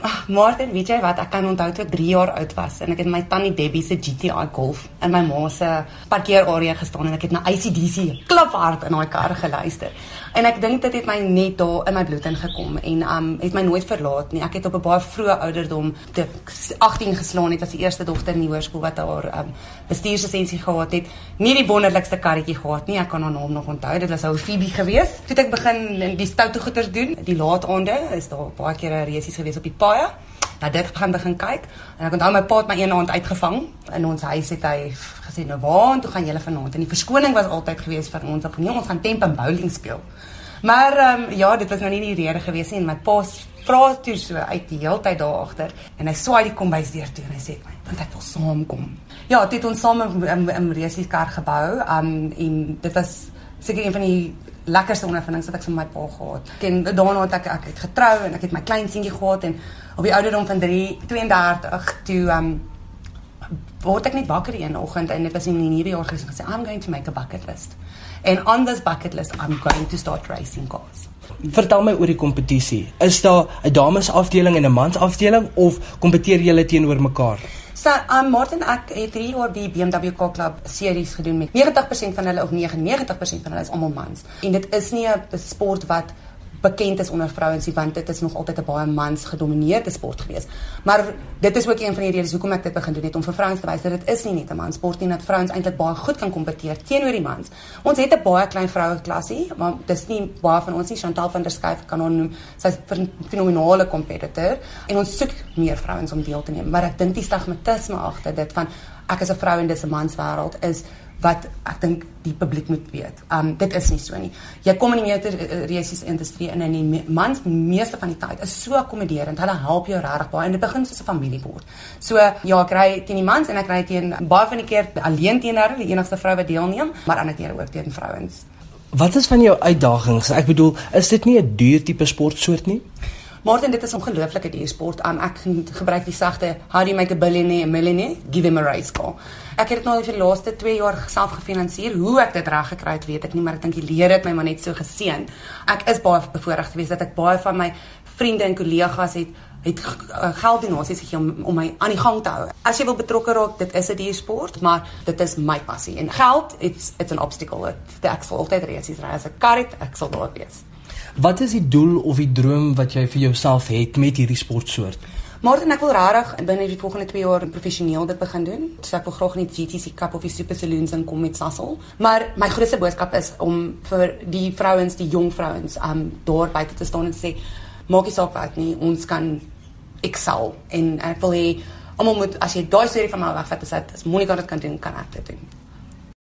Ag, Martin, weet jy wat? Ek kan onthou toe ek 3 jaar oud was en ek het my tannie Debbie se GTI Golf in my ma se parkeerarea gestaan en ek het na ACDC kliphard in daai kar geluister. En ek dink dit het my net daar in my bloed ingekom en um het my nooit verlaat nie. Ek het op 'n baie vroeë ouderdom te 18 geslaan het as die eerste dogter in die hoërskool wat haar um bestuurslisensie gehad het. Nie die wonderlikste karretjie gehad nie. Ek kan haar naam nog onthou. Dit was ou Phoebe geweest. Toe ek begin in die stoute goeters doen, die laat aande, is daar baie kere reisies geweest op die paaie. Nou dit gaan begin kyk en ek onthou my pa het my een aand uitgevang in ons huis het hy gesê nou waar toe gaan julle vanaand en die verskoning was altyd geweest vir ons of nee ons gaan temp en bowling speel. Maar ehm um, ja, dit was nou nie die rede gewees nie en my pa vra toe so uit die heeltyd daar agter en hy swaai die kombuis deur toe en hy sê my want ek wil saamkom. Ja, dit ons saam 'n reusie kar gebou. Ehm um, en dit was seker een van die lekkerste ondervindings wat ek vir my pa gehad. En daarna het ek ek het getrou en ek het my klein seentjie gehad en op die ouderdom van 3 32 toe um, word ek net wakker een oggend en dit was in die nuwe jaar gesê I'm going to make a bucket list. And on this bucket list I'm going to start racing cars. Vertel my oor die kompetisie. Is daar 'n dames afdeling en 'n mans afdeling of kompeteer julle teenoor mekaar? So, um, Martin ek het 3 jaar die BMW Car Club series gedoen met 90% van hulle of 99% van hulle is almal mans. En dit is nie 'n sport wat bekend is onder vrouens nie want dit is nog altyd 'n baie mans gedomeineerde sport gewees. Maar dit is ook een van die redes hoekom ek dit begin doen het om vir vrouens te wys dat dit is nie net 'n mans sport nie dat vrouens eintlik baie goed kan kompeteer teenoor die mans. Ons het 'n baie klein vroue klasie, maar dis nie baie van ons nie Chantal van der Schuyf kan ons noem. Sy's 'n fenominale kompetiteur en ons soek meer vrouens om deel te neem. Maar ek dink die stigmatisme agter dit van ek is 'n vrou en dis 'n manswêreld is wat ek dink die publiek moet weet. Um dit is nie so nie. Jy kom in die motor resies industrie in en die mans meeste van die tyd is so akkommoderend. Hulle help jou regtig baie en dit begin soos 'n familie word. So ja, ek ry teen die mans en ek ry teen baie van die keer alleen teen hulle, die enigste vrou wat deelneem, maar ander kere ook teen vrouens. Wat is van jou uitdagings? Ek bedoel, is dit nie 'n duur tipe sportsoort nie? Martin, dit is 'n ongelooflike duur sport. Um, ek gebruik die sagte how do you make a billionaire a millionaire? Give him a race car. Ek het dit nou vir die laaste 2 jaar self gefinansier. Hoe ek dit reg gekry het, weet ek nie, maar ek dink die leer het my maar net so geseën. Ek is baie bevoorreg geweest dat ek baie van my vriende en kollegas het het uh, geld donasies gegee om om my aan die gang te hou. As jy wil betrokke raak, dit is 'n duur sport, maar dit is my passie. En geld, it's it's an obstacle. It, ek sal altyd reis ry as 'n karet, ek sal daar wees. Wat is die doel of die droom wat jy vir jouself het met hierdie sportsoort? Martin, ek wil regtig binne die volgende 2 jaar professioneel dit begin doen. So ek wil graag in die GTC Cup of die Super Saloons inkom met Sassel. Maar my grootste boodskap is om vir die vrouens, die jong vrouens, um daar buite te staan en sê maak nie saak wat nie, ons kan excel en ek wil hê almal moet as jy daai storie van my wegvat, as dit as Monica dit kan doen, kan ek dit doen.